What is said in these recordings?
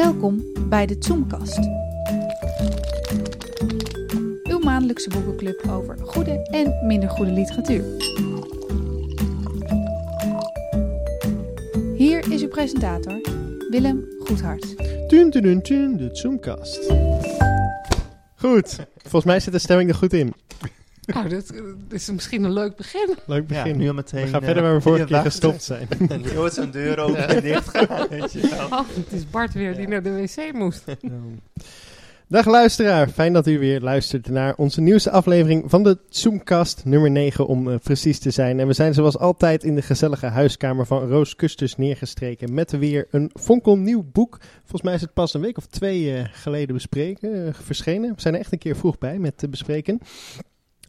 Welkom bij de Zoomkast. Uw maandelijkse boekenclub over goede en minder goede literatuur. Hier is uw presentator, Willem Goedhart. Tun, tun, tun, de Zoomcast. Goed, volgens mij zit de stemming er goed in. Nou, dat, dat is misschien een leuk begin. Leuk begin. Ja, nu al meteen. we gaan eh, verder waar we vorige keer gestopt zijn. En je hoort zo'n deur open en dicht gaan. Weet je wel. Oh, het is Bart weer die naar de wc moest. Dag luisteraar, fijn dat u weer luistert naar onze nieuwste aflevering van de Zoomcast nummer 9 om eh, precies te zijn. En we zijn zoals altijd in de gezellige huiskamer van Roos Kusters neergestreken met weer een fonkelnieuw boek. Volgens mij is het pas een week of twee eh, geleden bespreken, verschenen. We zijn er echt een keer vroeg bij met te bespreken.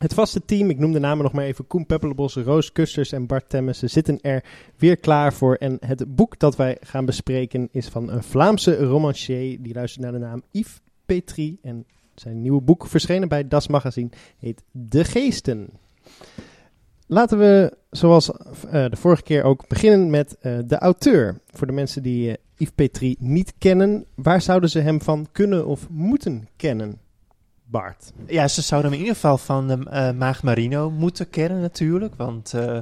Het vaste team, ik noem de namen nog maar even, Koen Peppelbos, Roos Kusters en Bart Temmissen zitten er weer klaar voor. En het boek dat wij gaan bespreken is van een Vlaamse romancier, die luistert naar de naam Yves Petrie. En zijn nieuwe boek, verschenen bij Das Magazine, heet De Geesten. Laten we, zoals eh, de vorige keer ook, beginnen met eh, de auteur. Voor de mensen die eh, Yves Petrie niet kennen, waar zouden ze hem van kunnen of moeten kennen? Bart. Ja, ze zouden hem in ieder geval van de eh, Maag Marino moeten kennen natuurlijk. Want eh,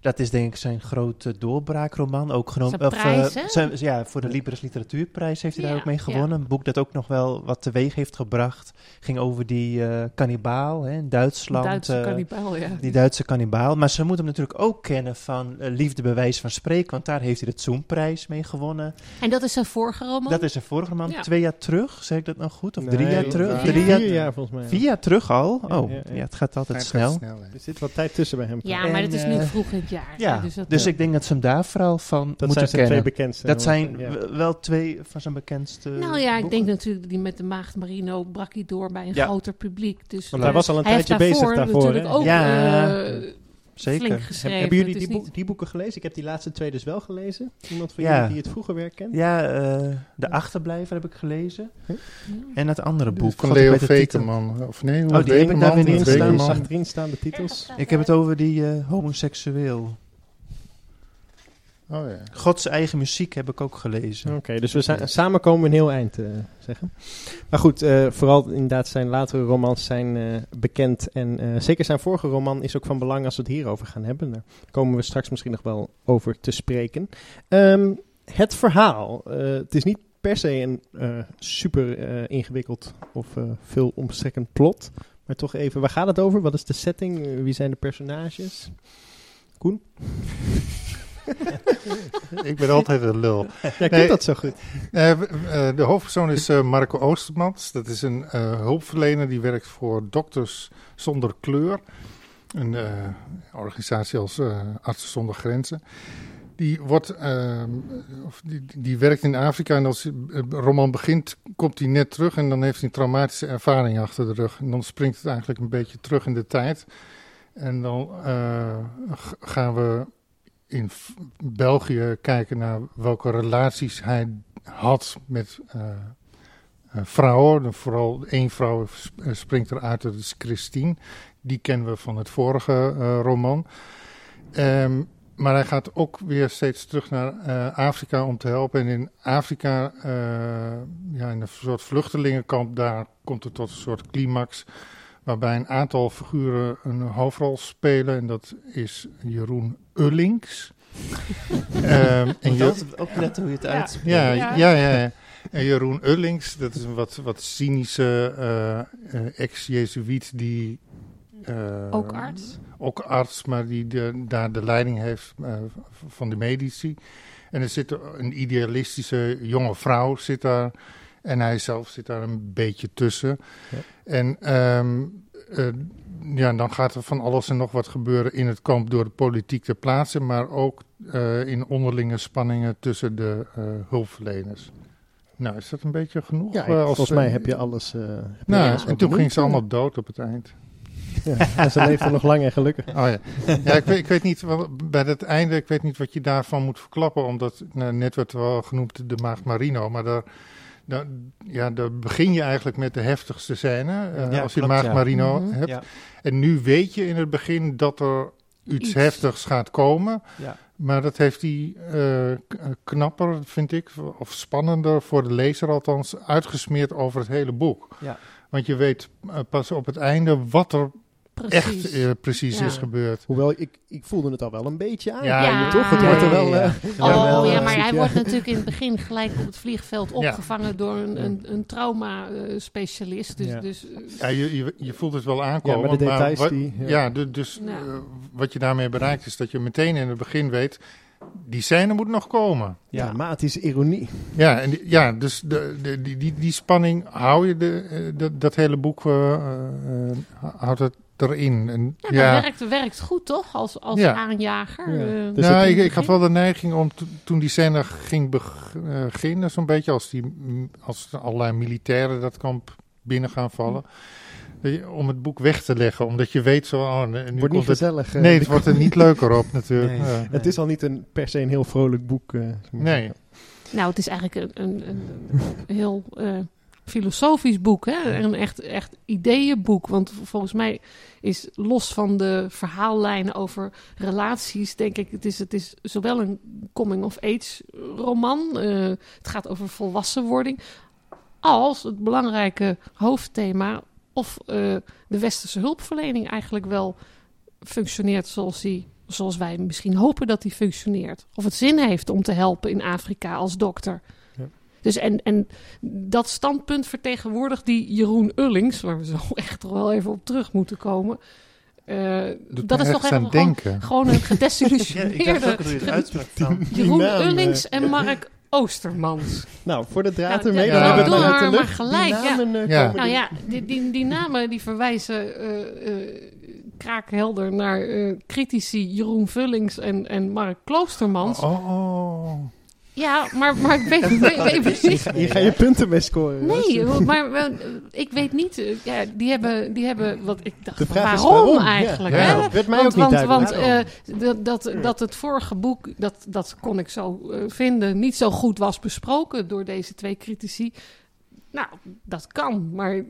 dat is denk ik zijn grote doorbraakroman. Ook genomen, Zijn of, eh, prijs, zijn- ja, voor de Libris Literatuurprijs heeft hij daar ook mee gewonnen. ja. Een boek dat ook nog wel wat teweeg heeft gebracht. Ging over die eh kannibaal hè, in Duitsland. Duitse eh, kannibaal, ja. Die Duitse kannibaal. Maar ze moeten hem natuurlijk ook kennen van Liefde Bewijs van Spreken. Want daar heeft hij de Zoom-prijs mee gewonnen. En dat is zijn vorige roman? Dat is een vorige man. Ja. Twee jaar terug, zeg ik dat nou goed? Of drie Nee, jaar terug? ja, Drie vier jaar, jaar volgens mij. Vier jaar terug al? Ja, Oh, ja, ja, ja. het gaat altijd snel. gaat snel hè. Er zit wat tijd tussen bij hem. ja, En, maar het is nu vroeg in jaar. Ja, dus, dat, eh, ik denk dat ze hem daar vooral van Dat moeten zijn twee kennen. bekendste. Dat zijn Ja. wel twee van zijn bekendste Nou ja, ik boeken. denk natuurlijk dat die met de Maagd Marino brak hij door bij een Ja. groter publiek. Dus, Want hij was al een hij heeft tijdje bezig daarvoor, natuurlijk hè? ook Ja, eh, Zeker. flink Heb- geschreven. hebben jullie die, is boek- niet- die boeken gelezen? Ik heb die laatste twee dus wel gelezen. Iemand van Ja. jullie die het vroege werk kent? Ja, eh, De Achterblijver heb ik gelezen. Ja. En het andere boek. Van Leo. Vekeman. Of nee, Oh, die heb ik daar weer niet Achterin staan. achterin staan de titels. Ik heb het over die eh, homoseksueel. Oh ja. Gods eigen muziek heb ik ook gelezen. Oké, dus we zijn, samen komen we een heel eind, eh, zeggen. Maar goed, eh, vooral inderdaad zijn latere romans zijn eh, bekend. En eh, zeker zijn vorige roman is ook van belang als we het hierover gaan hebben. Daar komen we straks misschien nog wel over te spreken. Ehm, het verhaal. eh, het is niet per se een eh, super eh, ingewikkeld of eh, veel omstrekkend plot. Maar toch even, waar gaat het over? Wat is de setting? Wie zijn de personages? Koen? Ik ben altijd een lul. Jij kent Nee. dat zo goed. Eh, eh, de hoofdpersoon is eh, Marco Oostermans. Dat is een hulpverlener die werkt voor Dokters Zonder Kleur. Een organisatie als Artsen Zonder Grenzen. Die, wordt, eh, of die, die werkt in Afrika en als de roman begint, komt hij net terug en dan heeft hij een traumatische ervaring achter de rug. En dan springt het eigenlijk een beetje terug in de tijd. En dan gaan we in België kijken naar welke relaties hij had met eh, vrouwen. Vooral één vrouw eh, springt eruit, dat is Christine. Die kennen we van het vorige roman. Ehm, maar hij gaat ook weer steeds terug naar Afrika om te helpen. En in Afrika, ja, in een soort vluchtelingenkamp, daar komt het tot een soort climax. Waarbij een aantal figuren een hoofdrol spelen. En dat is Jeroen Ullings. Ehm, en je, Dat, ook letten hoe je het Ja. uitspreekt. ja, Ja. ja, ja, ja. En Jeroen Ullings, dat is een wat, wat cynische eh, eh, ex-Jezuïet die... eh, Ook arts? Ook arts, maar die de, daar de leiding heeft eh, van de medici. En er zit een idealistische jonge vrouw zit daar. En hij zelf zit daar een beetje tussen. Ja. En ehm, eh, ja, dan gaat er van alles en nog wat gebeuren in het kamp door de politiek ter plaatse. Maar ook eh, in onderlinge spanningen tussen de eh, hulpverleners. Nou, is dat een beetje genoeg? Ja, ik- als, volgens mij heb je alles. heb je Nou, alles en toen ging benoemd. ze allemaal dood op het eind. Ja, ze leefden nog lang en gelukkig. Oh ja, ja ik, weet, ik weet niet, bij het einde, ik weet niet wat je daarvan moet verklappen, omdat, nou, net werd wel genoemd de Maagd Marino, maar daar, daar, ja, daar begin je eigenlijk met de heftigste scène, eh, Ja, als je ja. Marino Mhm. hebt. Ja. En nu weet je in het begin dat er iets, Iets. heftigs gaat komen. Ja. Maar dat heeft hij eh, eh, knapper, vind ik, of spannender voor de lezer althans, uitgesmeerd over het hele boek. Ja. Want je weet pas op het einde wat er Precies. echt eh, precies Ja. is gebeurd. Hoewel, ik, ik voelde het al wel een beetje aan. Ja, Ja. Toch? Het Ja, wordt er ja, wel... ja. eh, Oh wel, ja, eh, maar hij ja. wordt natuurlijk in het begin gelijk op het vliegveld Ja. opgevangen door een, een, een trauma-specialist. dus, Ja. dus eh, Ja, je, je, je voelt het wel Ja, aankomen. maar de details wat- die... Ja, du- dus Ja. eh, wat je daarmee bereikt is dat je meteen in het begin weet, die scène moet nog komen. Ja, matische ironie. Ja, en die- ja dus de, de, die, die, die spanning hou je, de, eh, dat, dat hele boek eh, eh, houdt het erin. En, ja, ja, dat werkt, werkt goed toch, als, als Ja. aanjager. Ja. eh. Dus nou, ik, ik had wel de neiging om to- toen die scène ging eh, beginnen, zo'n beetje als, die, mm, als allerlei militairen dat kamp binnen gaan vallen, je, om het boek weg te leggen, omdat je weet zo, oh, nu wordt niet het, gezellig. eh, Nee, het wordt er niet leuker op natuurlijk. Nee. Ja. Het is al niet een, per se een heel vrolijk boek. eh, Nee. zeggen. Nou, het is eigenlijk een, een, een heel eh, filosofisch boek. Hè? Een echt, echt ideeënboek. Want volgens mij is los van de verhaallijnen over relaties, denk ik, het is, het is zowel een coming-of-age roman. eh, het gaat over volwassenwording. Als het belangrijke hoofdthema of eh, de westerse hulpverlening eigenlijk wel functioneert zoals die zoals wij misschien hopen dat die functioneert. Of het zin heeft om te helpen in Afrika als dokter. Ja. Dus en, en dat standpunt vertegenwoordigt die Jeroen Ullings, waar we zo echt toch wel even op terug moeten komen. Eh, dat is toch even gewoon, gewoon een Ja, ik dacht gedesillusioneerde ook dat u het uitspraak van. Die Jeroen naam, eh, Ullings en Mark Oostermans. Nou, voor de draad Nou, ermee, ja, dan ja, hebben we doe het maar maar gelijk, Die namen, eh, Ja. Nou ja, die, die, die namen die verwijzen eh, eh, kraakhelder naar eh, critici Jeroen Vullings en, en Mark Kloostermans. Oh, oh. Ja, maar, maar ik weet, weet, weet precies. Hier ga je punten mee scoren. Nee, maar eh, ik weet niet. Ja, die hebben, die hebben wat ik dacht. Waarom, waarom? eigenlijk? Ja, hè? dat werd mij want ook niet want, duidelijk. want eh, dat, dat, dat het vorige boek, dat, dat kon ik zo eh, vinden, niet zo goed was besproken door deze twee critici. Nou, dat kan, maar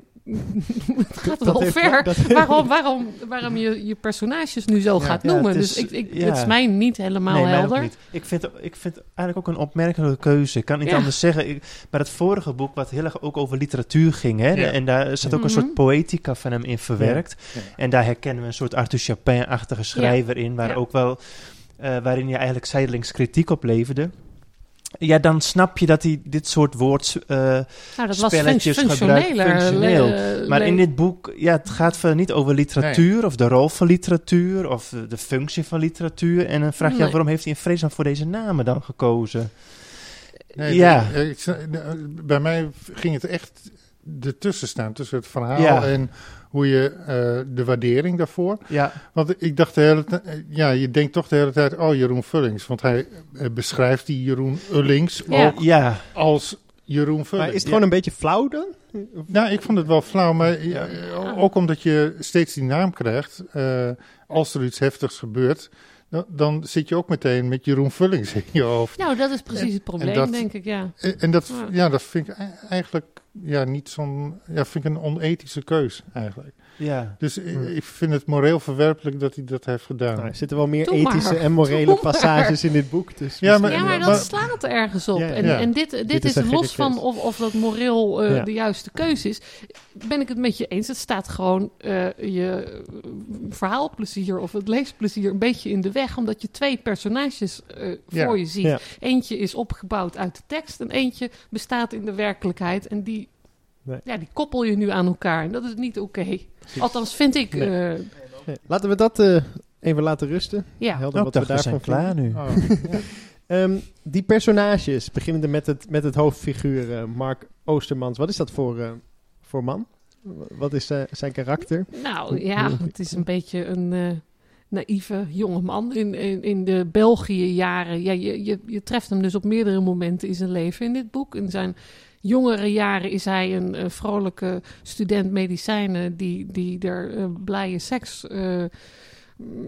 het gaat wel heeft- ver. dat- waarom, waarom, waarom je je personages nu zo Ja. gaat Ja, noemen. het dus is- ik, ik, ja. het is mij niet helemaal nee, helder. niet. Ik vind, ik vind eigenlijk ook een opmerkelijke keuze. Ik kan niet Ja. anders zeggen. Ik, maar het vorige boek, wat heel erg ook over literatuur ging, hè, Ja. en daar zat ook een Mhm. soort poëtica van hem in verwerkt. Ja. En daar herkennen we een soort Arthur Chapin-achtige schrijver in, waar Ja. ook wel, eh, waarin je eigenlijk zijdelings kritiek op leverde. Ja, dan snap je dat hij dit soort woord. eh, Nou, spelletjes gebruikt, functioneel. le- maar in dit boek, ja, het gaat verder niet over literatuur of de rol van literatuur of de, de functie van literatuur. En dan vraag je af, Nee. waarom heeft hij in vredesnaam voor deze namen dan gekozen? Nee, Ja. eh, ik bij mij ging het echt ertussen staan, tussen het verhaal Ja. en hoe je eh, de waardering daarvoor. Ja, Want ik dacht de hele tijd, eh, ja, je denkt toch de hele tijd, oh Jeroen Vullings, want hij eh, beschrijft die Jeroen Ullings Ja. ook ja, als Jeroen Vullings. Maar is het gewoon een beetje flauw dan? Nou, ik vond het wel flauw, maar ook omdat je steeds die naam krijgt, eh, als er iets heftigs gebeurt, dan, dan zit je ook meteen met Jeroen Vullings in je hoofd. Nou, dat is precies het probleem, dat- denk ik, ja. En, en dat, Ja. ja, dat vind ik e- eigenlijk ja, niet zo'n, ja, vind ik een onethische keus eigenlijk. Ja. Dus ik vind het moreel verwerpelijk dat hij dat heeft gedaan. Nou, er zitten wel meer Doe ethische maar. en morele Doe passages in dit boek. Dus Ja, maar- Ja, maar dat maar- slaat ergens op. Ja, ja. En, Ja. en dit, dit, is los van of, of dat moreel eh, Ja. de juiste keuze is, ben ik het met je eens. Het staat gewoon eh, je verhaalplezier of het leesplezier een beetje in de weg, omdat je twee personages eh, Ja. voor je ziet. Ja. Eentje is opgebouwd uit de tekst en eentje bestaat in de werkelijkheid. En die, Nee. ja, die koppel je nu aan elkaar. En dat is niet oké. Althans, vind ik. Nee. eh, Nee, Laten we dat eh, even laten rusten. ja. Helder Nou, wat we daarvan zijn klaar nu. Oh, ja. Ehm, die personages, beginnende met het, met het hoofdfiguur eh, Mark Oostermans. Wat is dat voor, eh, voor man? Wat is zijn karakter? Nou ja, het is een beetje een eh, naïeve jonge man in, in, in de België-jaren. Ja, je, je, je treft hem dus op meerdere momenten in zijn leven in dit boek. In zijn jongere jaren is hij een, eh, vrolijke student medicijnen die, die er eh, blije seks eh,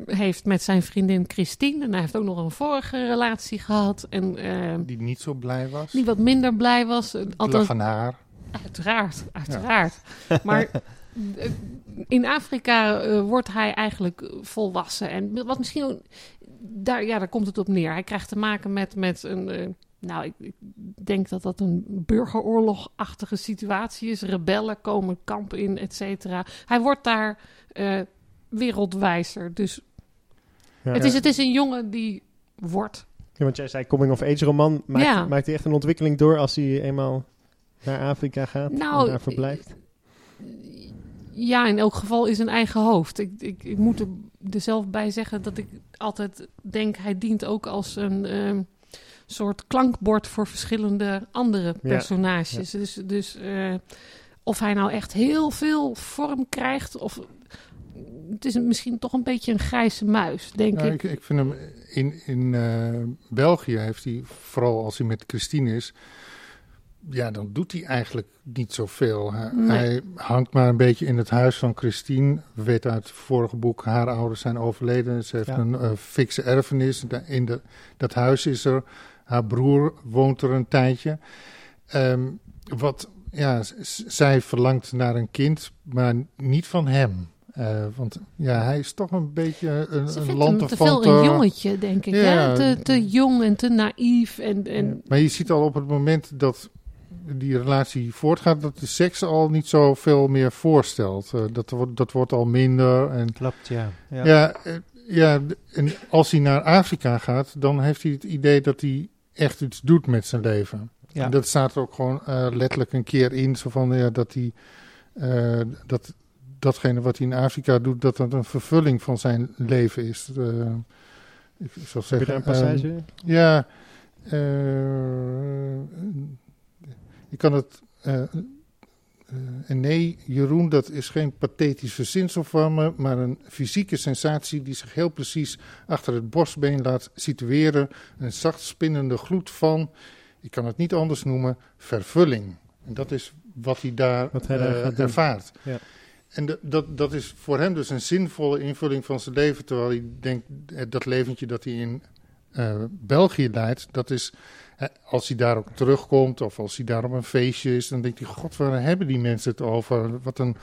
heeft met zijn vriendin Christine. En hij heeft ook nog een vorige relatie gehad. En Die niet zo blij was. die wat minder blij was. Althans, Lag aan haar. Uiteraard, uiteraard. Maar in Afrika wordt hij eigenlijk volwassen. En wat misschien daar, ja, daar komt het op neer. Hij krijgt te maken met, met een. Nou, ik, ik denk dat dat een burgeroorlogachtige situatie is. Rebellen komen kampen in, et cetera. Hij wordt daar eh, wereldwijzer. Dus Ja. het, is, het is een jongen die wordt. Ja, want jij zei coming of age roman. Maakt, Ja. maakt hij echt een ontwikkeling door als hij eenmaal naar Afrika gaat Nou, en daar verblijft? Ja, in elk geval in zijn eigen hoofd. Ik, ik, ik moet er, er zelf bij zeggen dat ik altijd denk... hij dient ook als een ehm, soort klankbord... voor verschillende andere Ja, personages. Dus, dus eh, of hij nou echt heel veel vorm krijgt... of het is misschien toch een beetje een grijze muis, denk Nou, ik. ik, ik vind hem in, in eh, België heeft hij, vooral als hij met Christine is, ja, dan doet hij eigenlijk niet zoveel. Hij, Nee. hij hangt maar een beetje in het huis van Christine. We weten uit het vorige boek, haar ouders zijn overleden. Ze heeft Ja. een eh, fikse erfenis. In de, dat huis is er. Haar broer woont er een tijdje. Ehm, wat, ja, zij verlangt naar een kind, maar niet van hem. Eh, want ja, hij is toch een beetje een, Ze een vindt hem te veel een jongetje, denk ik. Ja. Hè? Te, te jong en te naïef. En, en. Maar je ziet al op het moment dat die relatie voortgaat, dat de seks al niet zoveel meer voorstelt. Eh, dat, wordt, dat wordt al minder. En, Klopt, ja. ja. ja. eh, ja, en als hij naar Afrika gaat, dan heeft hij het idee dat hij echt iets doet met zijn leven. Ja. En dat staat er ook gewoon eh, letterlijk een keer in, zo van ja, dat hij eh, dat datgene wat hij in Afrika doet, dat dat een vervulling van zijn leven is. Eh, ik zal zeggen, een ehm, passage? ja, je kan het. Eh, en nee, Jeroen, dat is geen pathetisch verzinsel van me, maar een fysieke sensatie die zich heel precies achter het borstbeen laat situeren. Een zacht spinnende gloed van, ik kan het niet anders noemen, vervulling. En dat is wat hij daar, Wat hij daar eh, ervaart. Ja. En de- dat, dat is voor hem dus een zinvolle invulling van zijn leven. Terwijl hij denkt, eh, dat leventje dat hij in België leidt, dat is, als hij daar ook terugkomt of als hij daar op een feestje is, dan denkt hij, god, waar hebben die mensen het over? Wat een,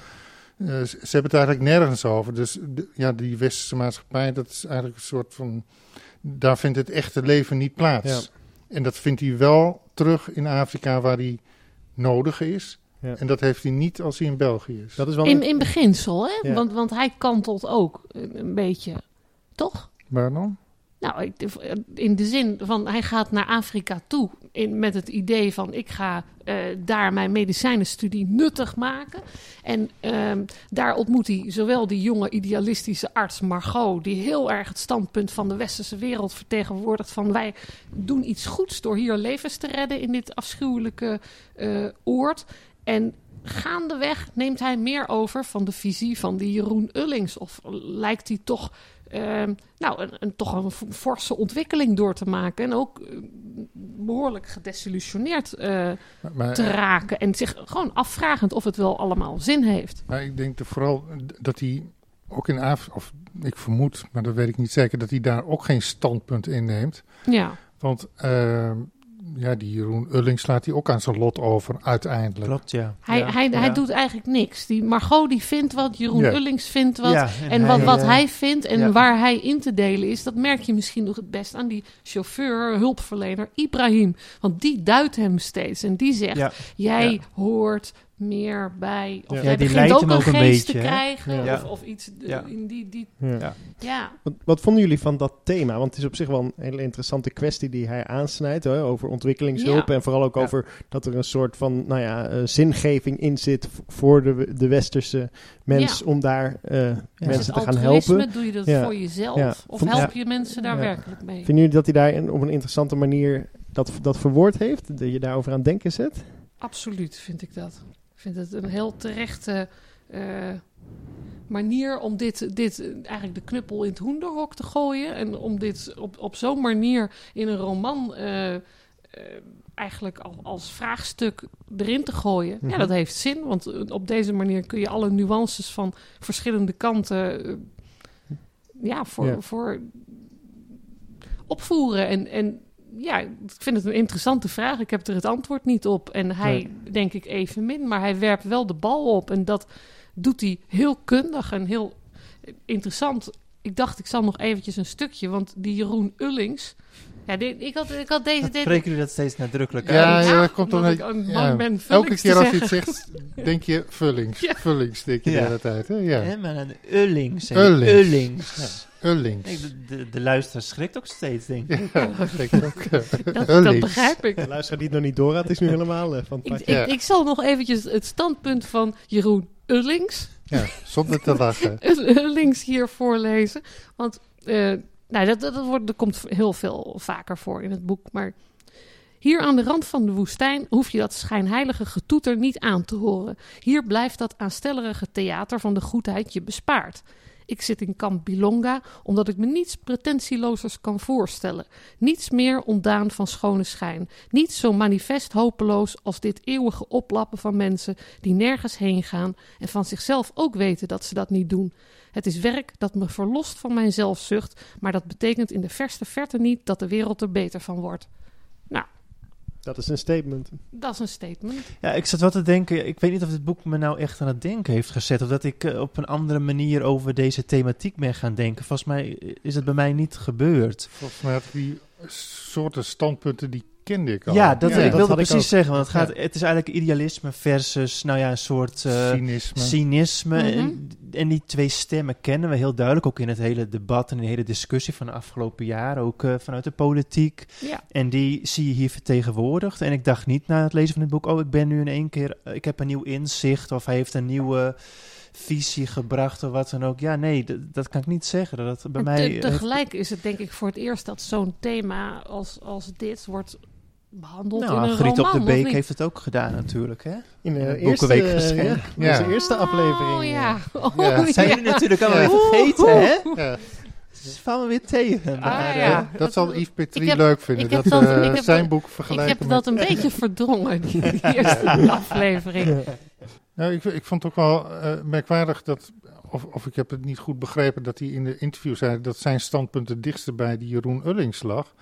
eh, ze hebben het eigenlijk nergens over. Dus de- ja, die westerse maatschappij, dat is eigenlijk een soort van, daar vindt het echte leven niet plaats. En dat vindt hij wel terug in Afrika waar hij nodig is. Ja. En dat heeft hij niet als hij in België is. Dat is wel in, een- in beginsel, hè? Ja. Want, want hij kantelt ook een, beetje. Toch? Waar dan? Nou, in de zin van hij gaat naar Afrika toe in, met het idee van ik ga eh, daar mijn medicijnenstudie nuttig maken. En ehm, daar ontmoet hij zowel die jonge idealistische arts Margot, die heel erg het standpunt van de westerse wereld vertegenwoordigt van wij doen iets goeds door hier levens te redden in dit afschuwelijke eh, oord. En gaandeweg neemt hij meer over van de visie van die Jeroen Ullings. Of lijkt hij toch nou, een, een, toch een forse ontwikkeling door te maken. En ook eh, behoorlijk gedesillusioneerd eh, Maar, maar, te raken. En zich gewoon afvragend of het wel allemaal zin heeft. maar ik denk vooral dat hij ook in Afrika, of ik vermoed, maar dat weet ik niet zeker, dat hij daar ook geen standpunt inneemt. Ja, Want eh, ja, die Jeroen Ullings slaat hij ook aan zijn lot over uiteindelijk. Klopt, ja. hij, ja. hij, hij ja. doet eigenlijk niks. Die Margot die vindt wat, Jeroen Ja. Ullings vindt wat. Ja, En wat, wat eh, hij vindt en ja. waar hij in te delen is, dat merk je misschien nog het best aan die chauffeur, hulpverlener Ibrahim. Want die duidt hem steeds en die zegt: Ja, Jij Ja. hoort meer bij. Of Ja. jij Ja, die begint ook een ook een geest beetje, te krijgen. Ja. Of, of iets eh, Ja. in die. die Ja. Wat, wat vonden jullie van dat thema? Want het is op zich wel een hele interessante kwestie die hij aansnijdt. Hè, over ontwikkelingshulp. Ja. En vooral ook Ja. over dat er een soort van nou ja, eh, zingeving in zit voor de, de westerse mens. Ja. Om daar eh, mensen te gaan helpen. Doe je dat Ja. voor jezelf? Ja. Of Vond- help je mensen daar Ja. werkelijk mee? Vinden jullie dat hij daar in- op een interessante manier dat, dat verwoord heeft? Dat je daarover aan het denken zet? Absoluut vind ik dat. Ik vind het een heel terechte eh, manier om dit, dit eigenlijk de knuppel in het hoenderhok te gooien. En om dit op, op zo'n manier in een roman eh, eh, eigenlijk al, als vraagstuk erin te gooien. Ja, Mhm. dat heeft zin. Want op deze manier kun je alle nuances van verschillende kanten ja, voor, Ja. voor opvoeren. En, en ja, ik vind het een interessante vraag. Ik heb er het antwoord niet op. En hij, denk ik, evenmin. Maar hij werpt wel de bal op. En dat doet hij heel kundig en heel interessant. Ik dacht, ik zal nog eventjes een stukje. Want die Jeroen Ullings... Ja, dit- ik, had, ik had deze... Dan dit, spreken jullie dat steeds nadrukkelijker Ja, uit. ja, dat komt omdat een ja, ben Elke keer als je het zegt, denk je vullings. Ja. Vullings denk je Ja. de hele tijd. Hè? Ja. Hè, maar een Ullings. Ullings. Ullings. Ullings. Nee, de, de, de luisteraar schrikt ook steeds, denk ik. Ja, dat denk ik ook. Dat, dat begrijp ik. De luisteraar die het nog niet door had, is nu helemaal eh, van het Ik, padje. Ja. ik, ik zal nog eventjes het standpunt van Jeroen Ullings, Ja, zonder te lachen. Ullings hier voorlezen. Want eh, nou, dat, dat, wordt, komt heel veel vaker voor in het boek. Maar hier aan de rand van de woestijn hoef je dat schijnheilige getoeter niet aan te horen. Hier blijft dat aanstellerige theater van de goedheid je bespaard. Ik zit in kamp Bilonga omdat ik me niets pretentielozers kan voorstellen. Niets meer ontdaan van schone schijn. Niets zo manifest hopeloos als dit eeuwige oplappen van mensen die nergens heen gaan en van zichzelf ook weten dat ze dat niet doen. Het is werk dat me verlost van mijn zelfzucht, maar dat betekent in de verste verte niet dat de wereld er beter van wordt. Dat is een statement. Dat is een statement. Ja, ik zat wel te denken, ik weet niet of dit boek me nou echt aan het denken heeft gezet. Of dat ik eh, op een andere manier over deze thematiek ben gaan denken. Volgens mij is het bij mij niet gebeurd. Volgens mij had ik die soorten standpunten, die kende ik al. Ja, dat, Ja, ik dat wilde had ik precies zeggen. Want het, gaat, Ja. het is eigenlijk idealisme versus, nou ja, een soort eh, Cynisme. cynisme. Mhm. en, en die twee stemmen kennen we heel duidelijk. Ook in het hele debat en de hele discussie van de afgelopen jaren. Ook eh, vanuit de politiek. Ja. En die zie je hier vertegenwoordigd. En ik dacht niet na het lezen van het boek, oh, ik ben nu in één keer, eh, ik heb een nieuw inzicht of hij heeft een nieuwe visie gebracht of wat dan ook. Ja, nee, dat kan ik niet zeggen. Dat bij En mij. te- heeft- tegelijk is het denk ik voor het eerst dat zo'n thema als, als dit wordt behandeld nou, in een Griet roman. op de Beek heeft het ook gedaan natuurlijk, hè? In de eerste, Boekenweek eh, ja, Ja. onze eerste aflevering. Oh eh. ja. Oh, Ja. Zijn jullie natuurlijk allemaal weer vergeten, hè? Ja, Ze vallen weer tegen. Maar, Ah, eh, ja. dat zal Yves Petrie Ik heb- leuk vinden. ik heb dat dat- eh, ik heb zijn boek Ik vergelijken heb met... dat een beetje verdrongen, die, die eerste aflevering. Nou, ik, ik vond het ook wel eh, merkwaardig dat, of, of ik heb het niet goed begrepen, dat hij in de interview zei dat zijn standpunt het dichtste bij die Jeroen Ullings lag.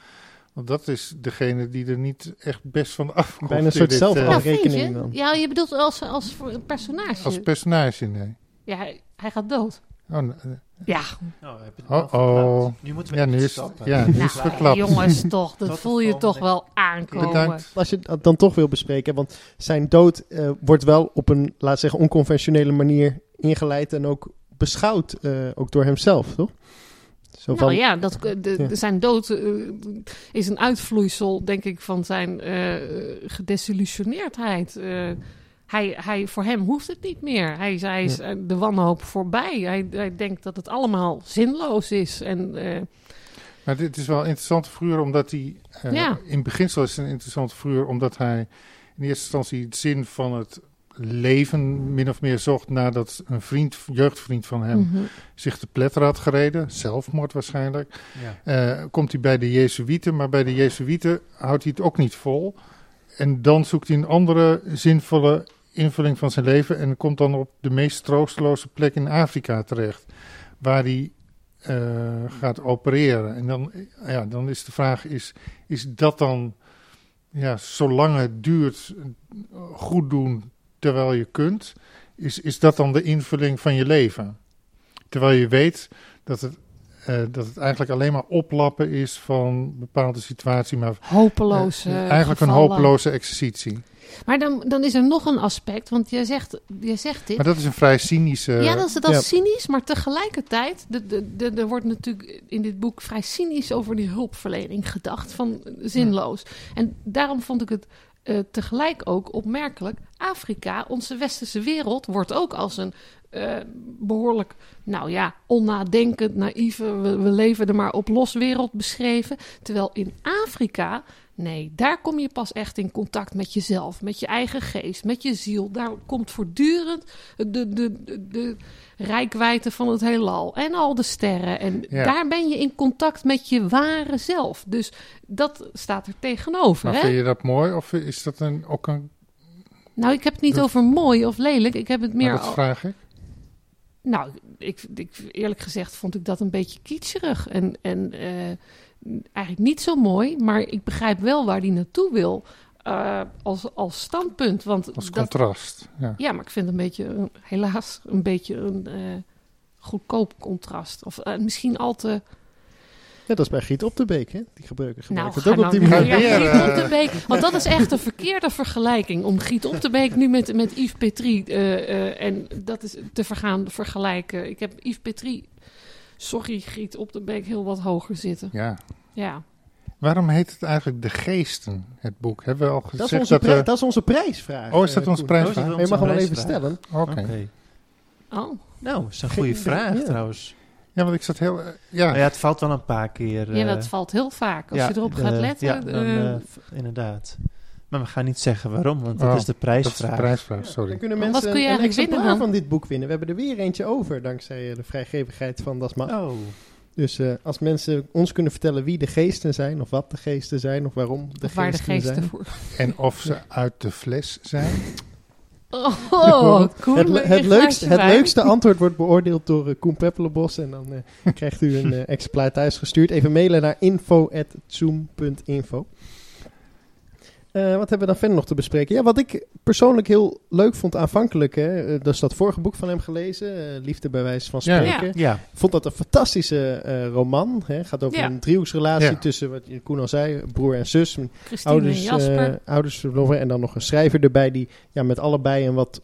Want dat is degene die er niet echt best van afkomt. Bijna een soort dit, eh, Ja, vind rekening je? dan. Ja, je bedoelt als, als voor een personage. als personage, nee. ja, hij, hij gaat dood. Oh, nee. Ja, Nou, heb je het Oh, wel oh. Nu moeten we Ja, nu is- stappen. ja, nu nou, is het verklapt. jongens toch, dat voel je toch wel aankomen. Bedankt. Als je het dan toch wil bespreken, want zijn dood eh, wordt wel op een, laat zeggen, onconventionele manier ingeleid en ook beschouwd, eh, ook door hemzelf, toch? Zo van, Nou ja, dat, de, de- Ja. zijn dood eh, is een uitvloeisel, denk ik, van zijn eh gedesillusioneerdheid. Hij, hij, voor hem hoeft het niet meer. Hij, hij is eh, de wanhoop voorbij. Hij, hij denkt dat het allemaal zinloos is. En eh, Maar dit is wel een interessante figuur, omdat hij... eh, Ja. In beginsel is het een interessante figuur, omdat hij in eerste instantie het zin van het leven min of meer zocht nadat een vriend, jeugdvriend van hem mhm. zich te pletter had gereden. Zelfmoord waarschijnlijk. Ja. Eh, komt hij bij de Jezuïeten, maar bij de Jezuïeten houdt hij het ook niet vol. En dan zoekt hij een andere zinvolle invulling van zijn leven en komt dan op de meest troosteloze plek in Afrika terecht, waar hij eh, gaat opereren. En dan, eh, ja, dan is de vraag, is, is dat dan, ja, zolang het duurt, goed doen terwijl je kunt, is, is dat dan de invulling van je leven? Terwijl je weet dat het, eh, dat het eigenlijk alleen maar oplappen is van bepaalde situatie, maar hopeloze eh, eigenlijk een hopeloze exercitie. Maar dan, dan is er nog een aspect, want jij zegt, jij zegt dit. Maar dat is een vrij cynische. ja, dat is, dat ja. cynisch, maar tegelijkertijd, de, de, de, er wordt natuurlijk in dit boek vrij cynisch over die hulpverlening gedacht, van eh, zinloos. En daarom vond ik het eh, tegelijk ook opmerkelijk. Afrika, onze westerse wereld, wordt ook als een eh, behoorlijk, nou ja, onnadenkend, naïeve, we, we leven er maar op los wereld beschreven. Terwijl in Afrika, nee, daar kom je pas echt in contact met jezelf, met je eigen geest, met je ziel. Daar komt voortdurend de, de, de, de rijkwijde van het heelal en al de sterren. En Ja. daar ben je in contact met je ware zelf. Dus dat staat er tegenover. Maar Hè? vind je dat mooi of is dat een, ook een. Nou, ik heb het niet over mooi of lelijk. Ik heb het meer. Maar dat vraag ik. Nou, ik, ik, eerlijk gezegd vond ik dat een beetje kitscherig. En, en eh, eigenlijk niet zo mooi, maar ik begrijp wel waar hij naartoe wil eh, als, als standpunt. Want Als dat, contrast. Ja. ja, maar ik vind het een beetje, helaas, een beetje een eh, goedkoop contrast. Of misschien al te... Ja, dat is bij Giet op de Beek, hè? Die gebruiken Nou, gebruiken het ook op die nou manier. niet- ja, Weer, Giet eh, op de Beek. Want dat is echt een verkeerde vergelijking. Om Giet op de Beek nu met, met Yves Petrie. eh, eh, en dat is te vergaan vergelijken. Ik heb Yves Petrie, sorry Giet op de Beek, heel wat hoger zitten. ja. Ja. Waarom heet het eigenlijk De Geesten, het boek? Hebben we al Dat is, gezegd onze dat... pri- we- dat is onze prijsvraag. Oh, is dat eh, onze prijsvraag? Je mag hem wel even stellen. Oké. Oké. Oh. Nou, dat is een goede geen- vraag ja. trouwens. Ja, want ik zat heel... eh, ja, ja, het valt wel een paar keer. Ja, eh, dat valt heel vaak. Als ja, je erop de- gaat letten. Ja, dan, eh, inderdaad. Maar we gaan niet zeggen waarom, want Oh, dat is de dat is de prijsvraag. prijsvraag, Dan sorry. kunnen Wat mensen kun je een, exemplaar winnen van dit boek winnen. We hebben er weer eentje over, dankzij de vrijgevigheid van Dasma. Oh, Dus eh, als mensen ons kunnen vertellen wie de geesten zijn, of wat de geesten zijn, of waarom de of waar de geesten geesten zijn. voor... En of ze uit de fles zijn. Oh, cool. Het, het, leukste, het leukste antwoord wordt beoordeeld door eh, Koen Peppelenbos. En dan eh, krijgt u een eh, exemplaar thuisgestuurd. Even mailen naar info.zoom.info. Eh, wat hebben we dan verder nog te bespreken? Ja, wat ik persoonlijk heel leuk vond aanvankelijk. Hè, eh, dat is dat vorige boek van hem gelezen. eh, Liefde bij wijze van Ja. spreken. ja. Ik vond dat een fantastische eh, roman. Hè. gaat over Ja. een driehoeksrelatie Ja. tussen, wat je- Koen al zei, broer en zus. Christine Ouders, en Jasper. eh, ouders verloren. En dan nog een schrijver erbij die ja, met allebei een wat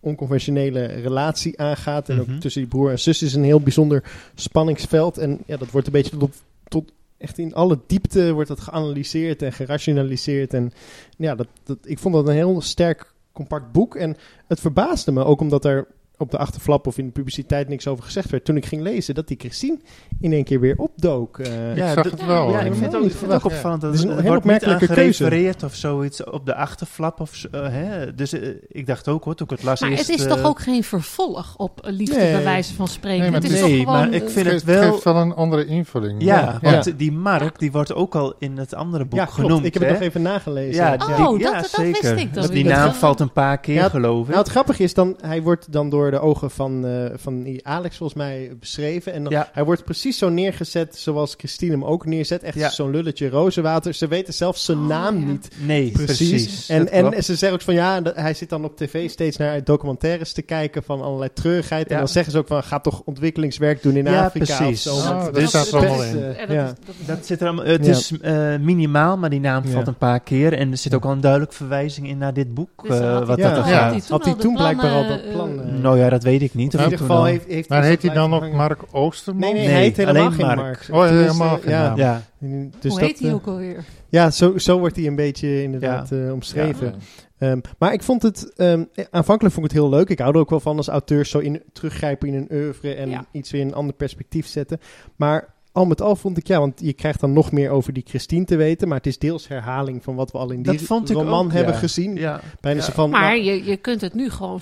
onconventionele relatie aangaat. En Mhm. ook tussen die broer en zus is een heel bijzonder spanningsveld. En ja, dat wordt een beetje tot, tot echt in alle diepte wordt dat geanalyseerd en gerationaliseerd. En ja, dat, dat, ik vond dat een heel sterk, compact boek. En het verbaasde me ook omdat er op de achterflap of in de publiciteit niks over gezegd werd. Toen ik ging lezen dat die Christine in één keer weer opdook. eh. Ik zag het wel. Ja, ik vind het ook, vind het ook opvallend dat Het is het, een er heel wordt niet opmerkelijke keuze. of zoiets op de achterflap. Of zo, eh, hè? Dus eh, ik dacht ook hoor, toen ik het las Maar eerst, het is toch ook geen vervolg op liefde Nee. bij wijze van spreken. Nee, maar het is nee, toch gewoon... maar ik vind het geeft, wel- geeft wel een andere invulling. Ja, Ja. want die Mark, die wordt ook al in het andere boek ja, klopt. genoemd. ik heb het nog even nagelezen. Ja, Oh, die- dat- ja, wist ik dan die naam valt een paar keer, Ja, geloof ik. Nou, het grappige is dan, hij wordt dan door de ogen van, eh, van die Alex volgens mij beschreven. En dan, Ja. hij wordt precies zo neergezet zoals Christine hem ook neerzet. Echt Ja. zo'n lulletje rozenwater. Ze weten zelfs zijn Oh, naam ja. niet nee, precies. precies. En, en ze zeggen ook van ja, hij zit dan op tv steeds naar documentaires te kijken van allerlei treurigheid. En Ja. dan zeggen ze ook van ga toch ontwikkelingswerk doen in Ja, Afrika precies. of zo. Oh, dat staat er allemaal best, in. dat ja. dat Dat zit er allemaal, het Ja. is eh, minimaal, maar die naam Ja. valt een paar keer. En er zit ook al een duidelijke verwijzing in naar dit boek. Dus eh, had hij wat Ja. dat toen er Ja. had hij toen blijkbaar al dat plan, eh, eh, Nou ja, dat weet ik niet. In ieder geval al- heeft, heeft Maar hij heet hij dan ook hangen. Mark Oosterman? Nee, nee, Nee, hij heet helemaal alleen geen Mark. Mark. Oh, Tenminste, helemaal geen ja. naam. Ja, Dus Hoe dat, heet hij eh, ook alweer? Ja, zo, zo wordt hij een beetje inderdaad eh, omschreven. Ja. Ehm, maar ik vond het, ehm, eh, aanvankelijk vond ik het heel leuk. Ik hou er ook wel van als auteurs zo in, teruggrijpen in een oeuvre en Ja. iets weer in een ander perspectief zetten. Maar al met al vond ik, ja, want je krijgt dan nog meer over die Christine te weten. Maar het is deels herhaling van wat we al in die Dat roman ook, hebben ja. gezien. ja. Bijna Ja. van, Maar nou, je, je kunt het nu gewoon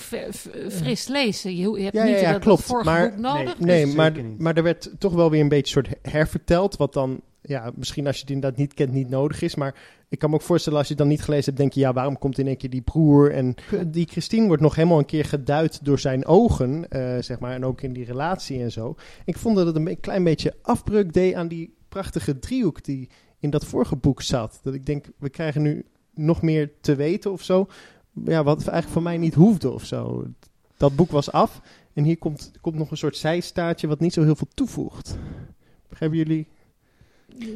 fris lezen. Je, je hebt Ja, niet ja, ja, dat, klopt. dat vorige Maar- boek nodig. nee, nee, dus maar, maar er werd toch wel weer een beetje soort herverteld. Wat dan, ja, misschien als je het inderdaad niet kent, niet nodig is. Maar ik kan me ook voorstellen, als je het dan niet gelezen hebt, denk je, ja, waarom komt in één keer die broer? En die Christine wordt nog helemaal een keer geduid door zijn ogen, eh, zeg maar. En ook in die relatie en zo. Ik vond dat het een klein beetje afbreuk deed aan die prachtige driehoek die in dat vorige boek zat. Dat ik denk, we krijgen nu nog meer te weten of zo. Ja, wat eigenlijk voor mij niet hoefde of zo. Dat boek was af. En hier komt, komt nog een soort zijstaartje wat niet zo heel veel toevoegt. Begrijpen jullie?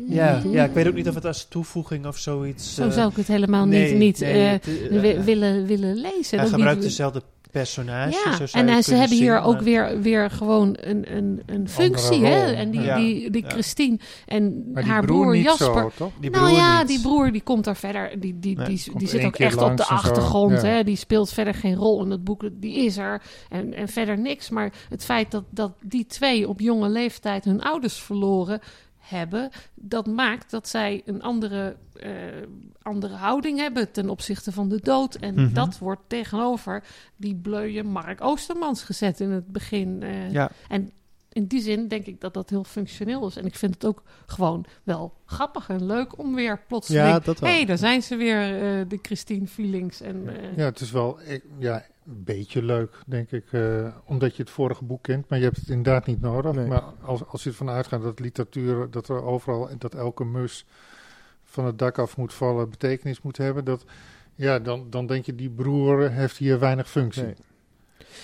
Ja, ja, ik weet ook niet of het als toevoeging of zoiets... Zo eh, zou ik het helemaal nee, niet, niet nee, eh, eh, wi- willen, willen lezen. Hij gebruikt niet- dezelfde personages. Ja, zo en ze hebben hier ook weer, weer gewoon een, een, een functie. Hè? En die, ja. die, die Ja. Christine en Maar haar broer, broer, niet Jasper. zo, toch? Die nou broer ja, niet. die broer die komt daar verder. Die, die, Nee, die, die zit ook echt op de achtergrond. ja. Hè? Die speelt verder geen rol in het boek. Die is er. En, en verder niks. Maar het feit dat, dat die twee op jonge leeftijd hun ouders verloren hebben, dat maakt dat zij een andere, eh, andere houding hebben ten opzichte van de dood. En Mhm. dat wordt tegenover die bleuye Mark Oostermans gezet in het begin. eh. Ja. En in die zin denk ik dat dat heel functioneel is. En ik vind het ook gewoon wel grappig en leuk om weer plotseling... Ja, dat wel. Hé, hey, daar zijn ze weer, eh, de Christine Feelings. En, eh, Ja, het is wel ik- ja, een beetje leuk, denk ik. eh, omdat je het vorige boek kent, maar je hebt het inderdaad niet nodig. Nee. Maar als, als je ervan uitgaat dat literatuur, dat er overal, dat elke mus van het dak af moet vallen, betekenis moet hebben, dat, ja, dan, dan denk je, die broer heeft hier weinig functie. Nee.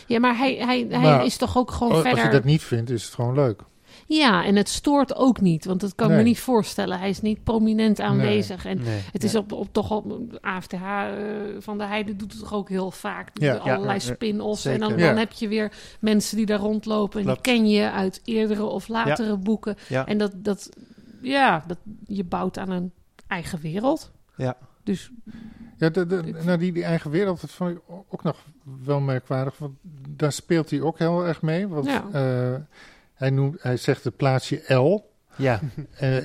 Ja, maar hij, hij, hij Maar is toch ook gewoon Als verder... je dat niet vindt, is het gewoon leuk. Ja, en het stoort ook niet. Want dat kan ik me niet voorstellen. Hij is niet prominent aanwezig. En Nee. het is op, op toch op AFTH eh, van de Heide doet het toch ook heel vaak. Ja. allerlei Ja, spin-offs. En dan, dan Ja. heb je weer mensen die daar rondlopen. En Klopt. die ken je uit eerdere of latere boeken. Ja. En dat, dat, ja, dat, je bouwt aan een eigen wereld. Ja. Dus Ja, de, de, nou, die, die eigen wereld, dat vond ik ook nog wel merkwaardig. Want daar speelt hij ook heel erg mee. Want Ja. eh, hij, noemt, hij zegt het plaatsje L. Ja, Eh,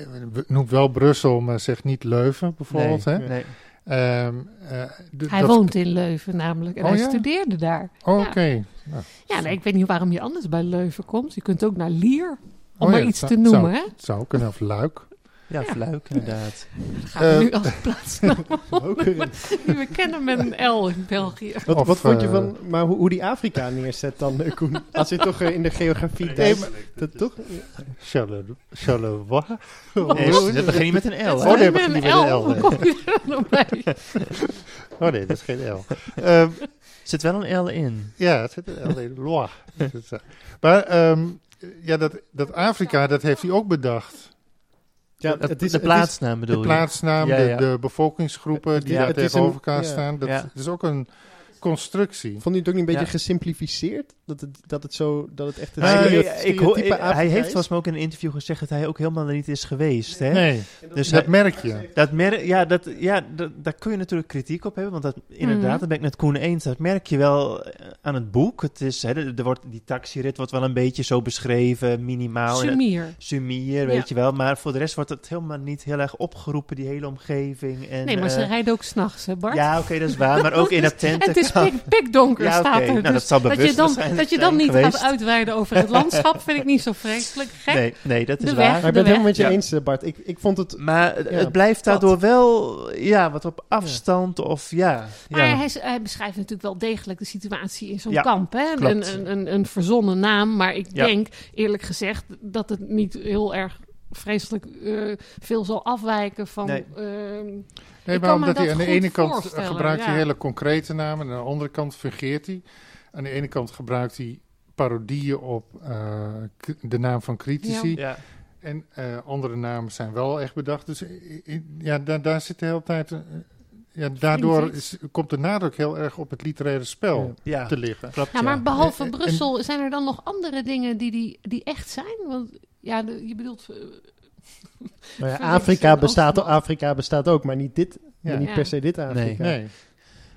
noemt wel Brussel, maar zegt niet Leuven bijvoorbeeld. nee, Hè? nee. Ehm, eh, de- hij dat- woont in Leuven namelijk. En Oh, hij ja? studeerde daar. Oh, ja. Oké. Nou, Ja, nee, ik weet niet waarom je anders bij Leuven komt. Je kunt ook naar Lier. Om Oh maar ja, iets zou- te noemen, zou- hè? het zou kunnen, of Luik. Ja, Fluik inderdaad. Dan gaan we Eh, nu als plaatsnaam weer- die we kennen met een L in België. Wat, Of, wat vond je eh, van, maar hoe, hoe die Afrika neerzet dan, eh, Koen? Als je toch in de geografie Nee, dat toch? Charleroi. Nee, dat begint niet met een L? Oh, nee, is begint niet een met een L. Hoe kom je er bij? Oh nee, dat is geen L. Ehm, Zit wel een L in. ja, het zit een L in. Loire. Dat is, maar ehm, ja, dat, dat Afrika, dat heeft hij ook bedacht. Ja, de, het is, de plaatsnaam bedoel de je? plaatsnaam, Ja, de, ja. de bevolkingsgroepen die Ja, daar tegenover een- elkaar ja. staan. Dat Ja. is ook een constructie. Vond je het ook niet een beetje Ja. gesimplificeerd? Dat het, dat het zo, dat het echt een Nou, ik- ik hij heeft volgens mij ook in een interview gezegd dat hij ook helemaal er niet is geweest. Hè? Nee, Dus dat hij- merk je. Dat mer ja, dat, ja dat, daar kun je natuurlijk kritiek op hebben. Want dat, inderdaad, Mhm. dat ben ik met Koen eens. Dat merk je wel eh, aan het boek. Het is, hè, er, er wordt, die taxirit wordt wel een beetje zo beschreven, minimaal. En Sumier. Sumier, weet Ja. je wel. Maar voor de rest wordt het helemaal niet heel erg opgeroepen, die hele omgeving. En, Nee, maar ze eh, rijden ook s'nachts, hè Bart? Ja, oké, dat is waar. Maar ook in dat En tenten. het is pik, pikdonker, Ja, staat er. Nou, dat Dus zal dat, bewust je dan, waarschijnlijk dat je dan niet geweest. gaat uitweiden over het landschap, vind ik niet zo vreselijk gek. Nee, nee, dat is De waar. weg. Maar ik ben het helemaal met je eens, eh, Bart. Ik, ik vond het... Maar het- Ja, het blijft daardoor wel ja, wat op afstand of ja. Maar ja. hij, hij beschrijft natuurlijk wel degelijk de situatie in zo'n Ja, kamp. Hè? Een, een, een, een verzonnen naam, maar ik Ja. denk eerlijk gezegd dat het niet heel erg vreselijk eh, veel zal afwijken van... Nee. ehm, Nee, maar omdat hij aan de ene kant gebruikt hij ja. hele concrete namen, en aan de andere kant fungeert hij. Aan de ene kant gebruikt hij parodieën op eh, de naam van critici. ja. En eh, andere namen zijn wel echt bedacht. Dus eh, ja, daar, daar zit de hele tijd. ja, daardoor is, komt de nadruk heel erg op het literaire spel ja. te liggen. Klopt, ja, maar behalve En- Brussel, zijn er dan nog andere dingen die, die, die echt zijn? Want ja, de- je bedoelt... Nou ja, Afrika, bestaat. Afrika bestaat ook, maar niet dit. Ja. Niet Ja. per se dit Afrika. Nee.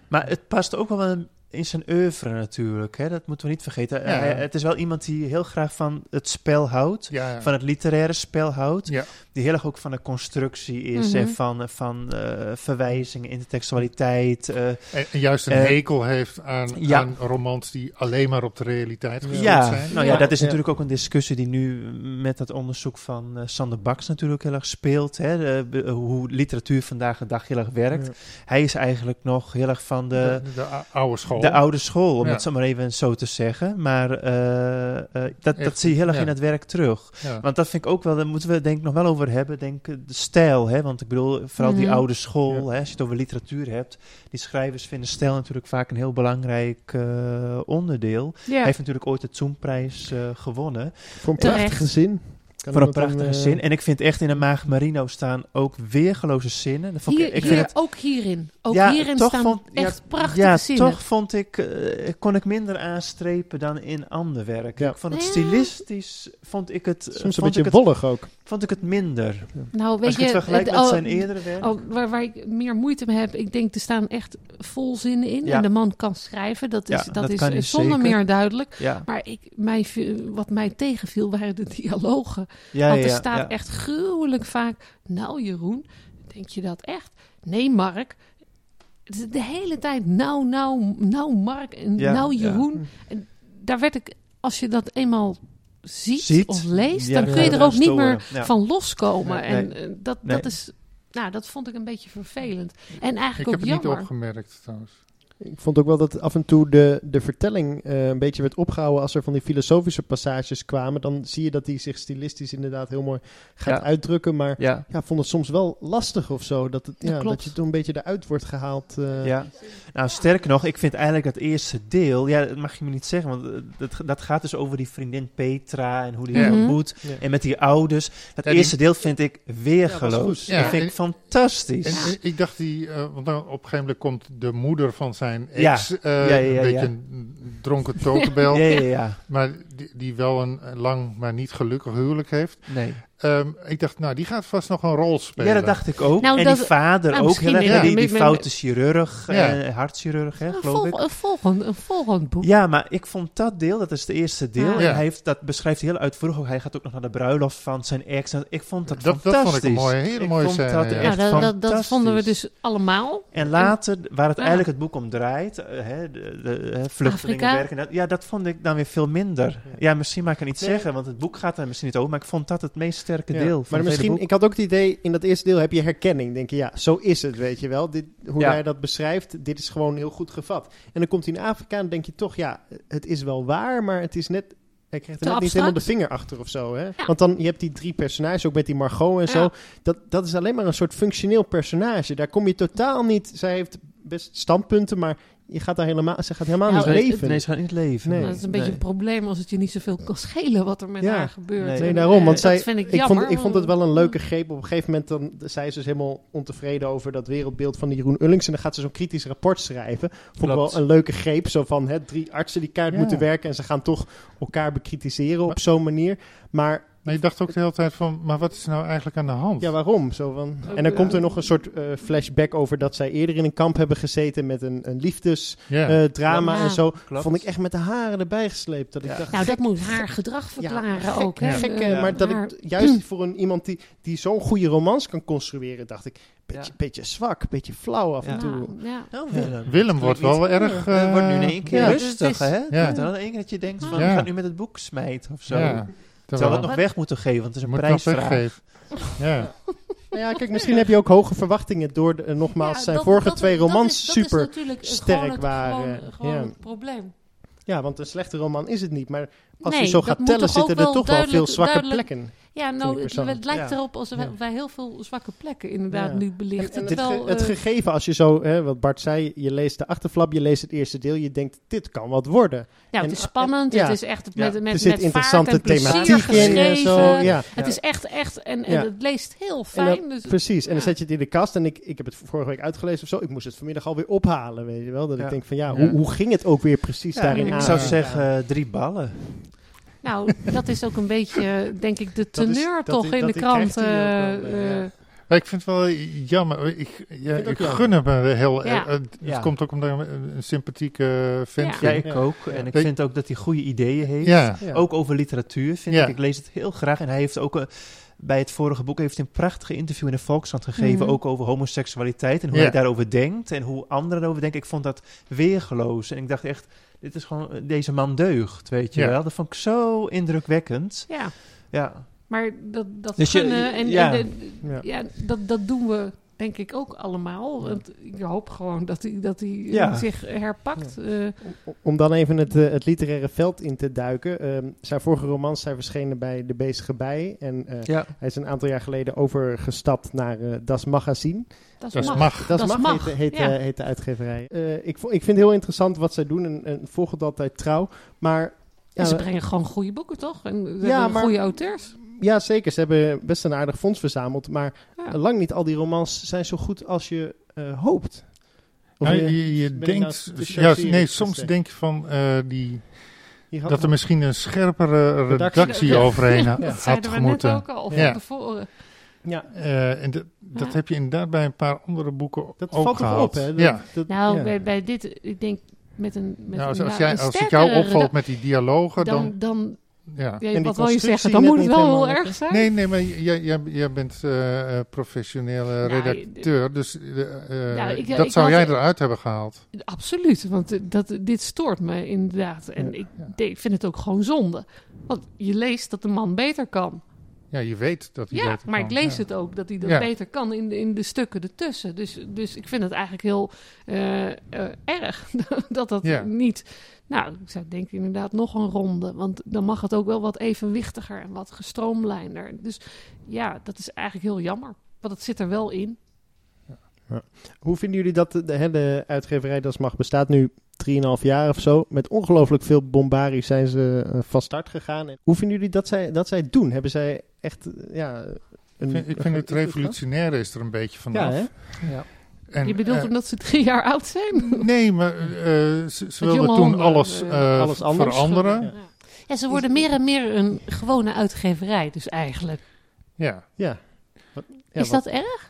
Maar het past ook wel in- in zijn oeuvre natuurlijk. Hè? Dat moeten we niet vergeten. Ja. Hij- het is wel iemand die heel graag van het spel houdt. Ja, ja. Van het literaire spel houdt. Ja. Die heel erg ook van de constructie is. Mhm. En van, van eh, verwijzingen, intertextualiteit. eh, En, en juist een Eh, hekel heeft aan, ja. aan romans die alleen maar op de realiteit ja, zijn. nou ja, Ja. dat is Ja. natuurlijk ook een discussie die nu met het onderzoek van eh, Sander Baks natuurlijk heel erg speelt. Hè? De- hoe literatuur vandaag de dag heel erg werkt. Ja. Hij is eigenlijk nog heel erg van de, de, de oude school. De oude school, om Ja. het zo maar even zo te zeggen. Maar eh, eh, dat, dat Echt, zie je heel erg ja. in het werk terug. Ja. Want dat vind ik ook wel, daar moeten we denk ik nog wel over hebben. Denk eh, de stijl, hè? want ik bedoel, vooral die Mhm. oude school, hè? als je het over literatuur hebt. Die schrijvers vinden stijl natuurlijk vaak een heel belangrijk eh, onderdeel. ja. Hij heeft natuurlijk ooit de Zoemprijs eh gewonnen. Voor een prachtige zin. Kan voor een dan, prachtige eh, zin. En ik vind echt in de Maag Marino staan ook weergeloze zinnen. Dat vond ik, Hier, ik hier, vind het, ook hierin. Ook Ja, hierin toch staan vond- ja, echt prachtige ja, zinnen. toch vond ik, eh, kon ik minder aanstrepen dan in ander werk. Ja. Ik vond het Ja. stilistisch, vond ik het, Soms een vond ik beetje het, wollig ook. vond ik het minder. Nou, weet Als je, het vergelijk het- met oh, zijn eerdere werk. oh, waar, waar ik meer moeite mee heb, ik denk er staan echt vol zinnen in. Ja. En de man kan schrijven, dat is, Ja, dat dat is eh, zonder zeker. meer duidelijk. ja, Maar ik, mij, wat mij tegenviel waren de dialogen. ja, Want er ja, staat ja. echt gruwelijk vaak... Nou Jeroen, denk je dat echt? Nee Mark. De hele tijd nou, nou, nou Mark en Ja, nou ja. Jeroen. En daar werd ik, als je dat eenmaal ziet, Ziet. of leest, Ja, dan kun je er ook niet meer. Ja. van loskomen. Nee, en nee. eh, dat, Nee. dat is, nou, dat vond ik een beetje vervelend. En Ik eigenlijk heb ook het niet jammer. opgemerkt trouwens. Ik vond ook wel dat af en toe de, de vertelling eh, een beetje werd opgehouden als er van die filosofische passages kwamen. Dan zie je dat hij zich stilistisch inderdaad heel mooi gaat Ja. uitdrukken. Maar Ja, ja, ik vond het soms wel lastig of zo. Dat, het, ja, dat je toen een beetje eruit wordt gehaald. eh. ja. Nou, sterker nog, ik vind eigenlijk dat eerste deel, ja, dat mag je me niet zeggen, want eh, dat, dat gaat dus over die vriendin Petra en hoe die Ja. haar Mhm. ontmoet. Ja. En met die ouders. Dat Ja, die- eerste deel vind ik weergeloos. Ja, dat vind ik en- fantastisch. En ik dacht die, eh, want dan op een gegeven moment komt de moeder van zijn Ja. ex, eh, Ja, ja, ja, een beetje een dronken totebel, Ja, ja, ja. maar die, die wel een lang maar niet gelukkig huwelijk heeft. Nee. Ehm, ik dacht, nou, die gaat vast nog een rol spelen. Ja, dat dacht ik ook. Nou, en dat- die vader nou, ook heel erg. die, die foute chirurg, Ja. eh, hartchirurg, hè, Een, geloof ik. een, volgend, een volgend boek. Ja, maar ik vond dat deel, dat is het eerste deel. Ah. En Ja. hij heeft, dat beschrijft heel uitvoerig. ook. Hij gaat ook nog naar de bruiloft van zijn ex. En Ik vond dat, Dat- dat fantastisch. vond ik een mooie- hele Ik mooie vond scène, dat ja. Nou, echt dat, dat, dat fantastisch. vonden we dus allemaal. En later, waar het eigenlijk het boek om draait, eh, hè, de, de, vluchtelingen Afrika. werken, dat, ja, dat vond ik dan weer veel minder. Ja, misschien mag ik het niet Nee. zeggen, want het boek gaat er misschien niet over, maar ik vond dat het meest sterke Ja. deel van Maar het hele misschien, boek. ik had ook het idee, in dat eerste deel heb je herkenning. Denk je, ja, zo is het, weet je wel. Dit, hoe Ja. jij dat beschrijft, dit is gewoon heel goed gevat. En dan komt hij in Afrika en dan denk je toch, ja, het is wel waar, maar het is net... Hij krijgt er net niet helemaal de vinger achter of zo, hè? Want dan, je hebt die drie personages, ook met die Margot en zo. Ja. Dat, dat is alleen maar een soort functioneel personage. Daar kom je totaal niet... Zij heeft best standpunten, maar je gaat daar helemaal, ze gaat helemaal niet het- leven. Nee, ze gaat niet leven. Nee. Dat is een beetje een probleem als het je niet zoveel kan schelen wat er met Ja. haar gebeurt. Nee. Daarom. Want zij, dat vind ik, vond, ik vond het wel een leuke greep. Op een gegeven moment dan, zij is dus helemaal ontevreden over dat wereldbeeld van die Jeroen Ullings. En dan gaat ze zo'n kritisch rapport schrijven. Vond ik wel een leuke greep. Zo van hè, drie artsen die kaart Ja. moeten werken. En ze gaan toch elkaar bekritiseren op zo'n manier. Maar Maar je dacht ook de hele tijd van, maar wat is nou eigenlijk aan de hand? ja, waarom? Zo van, en dan komt er nog een soort eh, flashback over dat zij eerder in een kamp hebben gezeten met een, een liefdesdrama Ja. en zo. Klopt. Vond ik echt met de haren erbij gesleept. Dat Ja. ik dacht, Nou, dat moet haar gedrag verklaren gek, ook. Hè? Gek, Eh, eh, maar dat haar- ik juist voor een, iemand die, die zo'n goede romans kan construeren, dacht ik, beetje, Ja. beetje zwak, beetje flauw af en Ja. toe. Ja, ja. Nou, Ja. Willem. Wordt wel niet- erg... Het wordt nu in eh, één keer ja. rustig, hè? Ja. Dan één keer dat je denkt van, we gaan nu met het boek smijten of zo. We het nog weg moeten geven, want het is een prijsvraag. Ja. Nou ja, kijk, misschien heb je ook hoge verwachtingen door de, eh, nogmaals Ja, zijn dat- vorige dat- twee dat romans is- dat is super. natuurlijk sterk het- waren. Gewoon, gewoon Ja. het probleem. Ja, want een slechte roman is het niet. Maar als Nee, je zo gaat tellen, zitten er toch wel veel zwakke duidelijk- plekken. Ja, nou, het, lijkt Ja. erop alsof wij, Ja. wij heel veel zwakke plekken inderdaad Ja. nu En, belichten. en het, terwijl, ge- het eh, gegeven, als je zo, hè, wat Bart zei, je leest de achterflap, je leest het eerste deel, je denkt, dit kan wat worden. nou, en- het is spannend, ja. het is echt Ja. met, met, met zit vaart interessante thematiek in en zo. Ja. Het is echt, echt, en, en Ja. het leest heel fijn. dan- dus, Precies, en dan ja. zet je het in de kast. En ik, ik heb het vorige week uitgelezen of zo. Ik moest het vanmiddag alweer ophalen, weet je wel. Dat Ja. ik denk van, ja, Ja. Hoe, hoe ging het ook weer precies Ja, daarin ik aan? ik zou Ja. zeggen eh, drie ballen. Nou, dat is ook een beetje, denk ik, de Dat is- teneur dat toch in dat de krant. eh, ja. eh, Maar ik vind het wel jammer. Ik, ja, het ik gun hem eh, heel Ja. erg. Het Ja. komt ook omdat ik een, een sympathieke vent Ja. Ik ook. En ik vind ook dat hij goede ideeën heeft. Ja. Ja. Ook over literatuur vind Ja. ik. Ik lees het heel graag. En hij heeft ook... eh, bij het vorige boek heeft hij een prachtige interview in de Volkskrant gegeven. Mhm. Ook over homoseksualiteit en hoe Ja. hij daarover denkt. En hoe anderen erover denken. Ik vond dat weergeloos. En ik dacht echt, dit is gewoon... eh, Deze man deugt, weet je Ja. wel. Dat vond ik zo indrukwekkend. ja, Ja. maar dat, dat Dus je- en, ja. en de- Ja. ja, dat, dat doen we denk ik ook allemaal. Want ik hoop gewoon dat hij, dat hij eh, Ja. zich herpakt. eh. Om- Om dan even het, eh, het literaire veld in te duiken. Ehm, zijn vorige romans zijn verschenen bij De Bezige Bij. En eh, Ja. hij is een aantal jaar geleden overgestapt naar eh, Das Magazine. dat Dat mag. mag. Das, Das Mag, mag, heet, heet, ja. heet de uitgeverij. Eh, ik, ik vind het heel interessant wat zij doen en, en volg het altijd trouw. Maar En ja, ze brengen gewoon goede boeken, toch? En ze Ja, hebben maar- goede auteurs. Ja, zeker. Ze hebben best een aardig fonds verzameld. Maar Ja. lang niet al die romans zijn zo goed als je eh, hoopt. Of Nou, je- je, nou denkt, ja, nee, soms denk je van eh, die, dat er misschien een scherpere Redactie. redactie Ja. overheen Ja. Dat had zeiden we net ook al, Ja. van tevoren. ja, Eh, en dat, dat Ja. heb je inderdaad bij een paar andere boeken dat ook valt toch gehaald. op, hè? Dat- ja. dat- Nou, ja. bij, bij dit, ik denk met een, met Nou, als, een, als, jij, een als het jou opvalt met die dialogen, dan, dan, dan, ja. Ja, wat wil je zeggen? Dan moet het wel heel erg zijn. Nee, nee, maar jij, jij, jij bent eh, eh, professionele redacteur, dus Ja, ik- dat ik zou jij eruit hebben gehaald. Absoluut, want eh, dat, dit stoort me inderdaad. En Ja. ik vind het ook gewoon zonde. Want je leest dat de man beter kan. Ja, je weet dat hij Ja, beter maar kan. ik lees Ja. het ook dat hij dat Ja. beter kan in de, in de stukken ertussen. Dus, dus ik vind het eigenlijk heel eh, eh, erg dat dat Ja. niet... Nou, ik zou denken inderdaad nog een ronde. Want dan mag het ook wel wat evenwichtiger en wat gestroomlijnder. Dus ja, dat is eigenlijk heel jammer. Want het zit er wel in. Hoe vinden jullie dat de, de, de uitgeverij Das Mag bestaat nu 3,5 jaar of zo? Met ongelooflijk veel bombarie zijn ze eh, van start gegaan. En hoe vinden jullie dat zij, dat zij het doen? Hebben zij echt, eh, ja... Een, Ik vind, ik vind het revolutionaire is er een beetje vanaf. Ja. En, je bedoelt eh, omdat ze drie jaar oud zijn? Nee, maar eh, ze, wilden toen alles, alles anders. veranderen. Ja. Ja, ze worden meer en meer een gewone uitgeverij, dus eigenlijk. Ja. Ja. Wat- is wat- dat erg?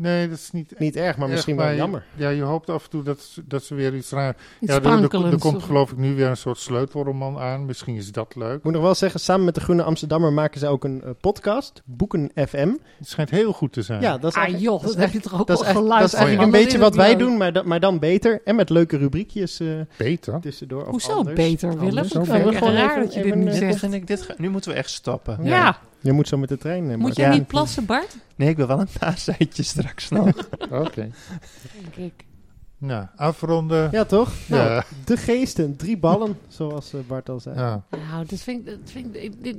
Nee, dat is niet Niet erg, maar erg, misschien wel maar je- jammer. Ja, je hoopt af en toe dat, ze- dat ze weer iets raar... Iets Ja, er, er, er komt of- geloof ik nu weer een soort sleutelroman aan. Misschien is dat leuk. Ik moet nog wel zeggen, samen met de Groene Amsterdammer maken zij ook een eh, podcast, Boeken FM. Het schijnt heel goed te zijn. Ja, dat is Ah eigenlijk- joh, dat heb je toch ook Dat al echt- dat is geluisterd. eigenlijk Oh, een beetje wat wij doen, maar, da- maar dan beter. En met leuke rubriekjes eh, Beter. tussendoor. of Hoezo anders. beter, Willem? Anders. Ik Ja, vind we het gewoon raar dat je dit nu eh, zegt. nu moeten we echt stoppen. Ja. Je moet zo met de trein. eh, Moet Ja. niet plassen, Bart? Nee, ik wil wel een nazijtje straks nog. Oké. Denk ik. Nou, afronden. Ja, toch? Nou, Ja. de geesten, drie ballen, zoals eh, Bart al zei. Ja. Nou, dat vind ik, dat vind ik, dit-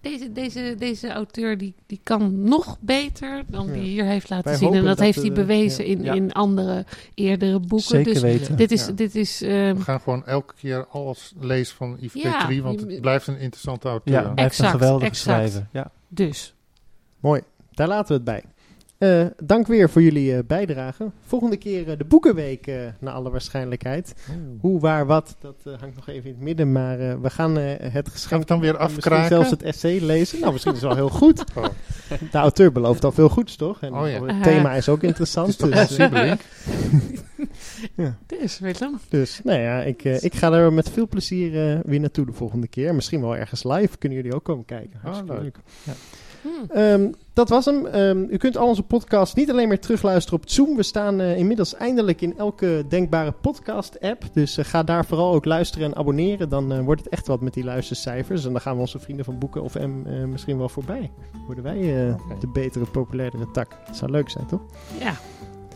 deze, deze, deze auteur die, die kan nog beter dan die Ja. hier heeft laten Wij zien. En dat, dat heeft hij bewezen in, ja. in andere eerdere boeken. Zeker dus weten. dit is, Ja. dit is We gaan gewoon elke keer alles lezen van Yves Ja, Petrie, want het blijft een interessante auteur. Ja, hij heeft een geweldige exact. schrijver. Ja. dus. Mooi, daar laten we het bij. Eh, dank weer voor jullie eh, bijdrage. Volgende keer eh, de Boekenweek, eh naar alle waarschijnlijkheid. Hoe, waar, wat, dat eh, hangt nog even in het midden. Maar eh, we gaan eh, het Gaan we geschenk het dan weer en misschien afkraken? zelfs het essay lezen. Nou, misschien is het wel heel goed. Oh. De auteur belooft al veel goeds, toch? En Oh ja. het thema is ook Het interessant. is toch dus, Siebelink? Dus, Willem. dus, nou ja, ik, eh, ik ga er met veel plezier weer naartoe de volgende keer. Misschien wel ergens live. Kunnen jullie ook komen kijken. Hartstikke leuk. leuk. Hm. Ehm, dat was hem. Ehm, u kunt al onze podcasts niet alleen meer terugluisteren op Zoom. We staan eh, inmiddels eindelijk in elke denkbare podcast-app. Dus eh, ga daar vooral ook luisteren en abonneren. Dan eh, wordt het echt wat met die luistercijfers. En dan gaan we onze vrienden van Boeken of M misschien wel voorbij. Worden wij eh, de betere, populairdere tak. Dat zou leuk zijn, toch? Ja.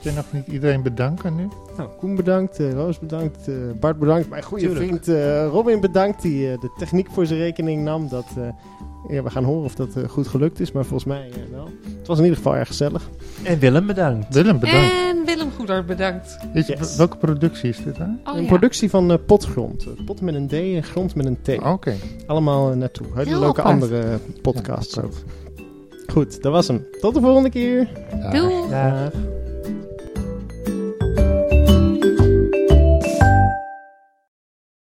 Kun je nog niet iedereen bedanken nu? Nou, Koen bedankt, eh, Roos bedankt, eh, Bart bedankt. Mijn goede Tuurlijk. vriend eh, Robin bedankt, die eh, de techniek voor zijn rekening nam. Dat, eh, ja, we gaan horen of dat goed gelukt is, maar volgens mij wel. Het was in ieder geval erg gezellig. En Willem bedankt. Willem, bedankt. En Willem Goedert bedankt. Yes. Welke productie is dit dan? Oh, een ja. productie van eh, Potgrond. Pot met een D en grond met een T. Oké. Allemaal naartoe. Hele Heel leuke apart. andere podcasts Ja, ook. Goed, dat was hem. Tot de volgende keer. Doei.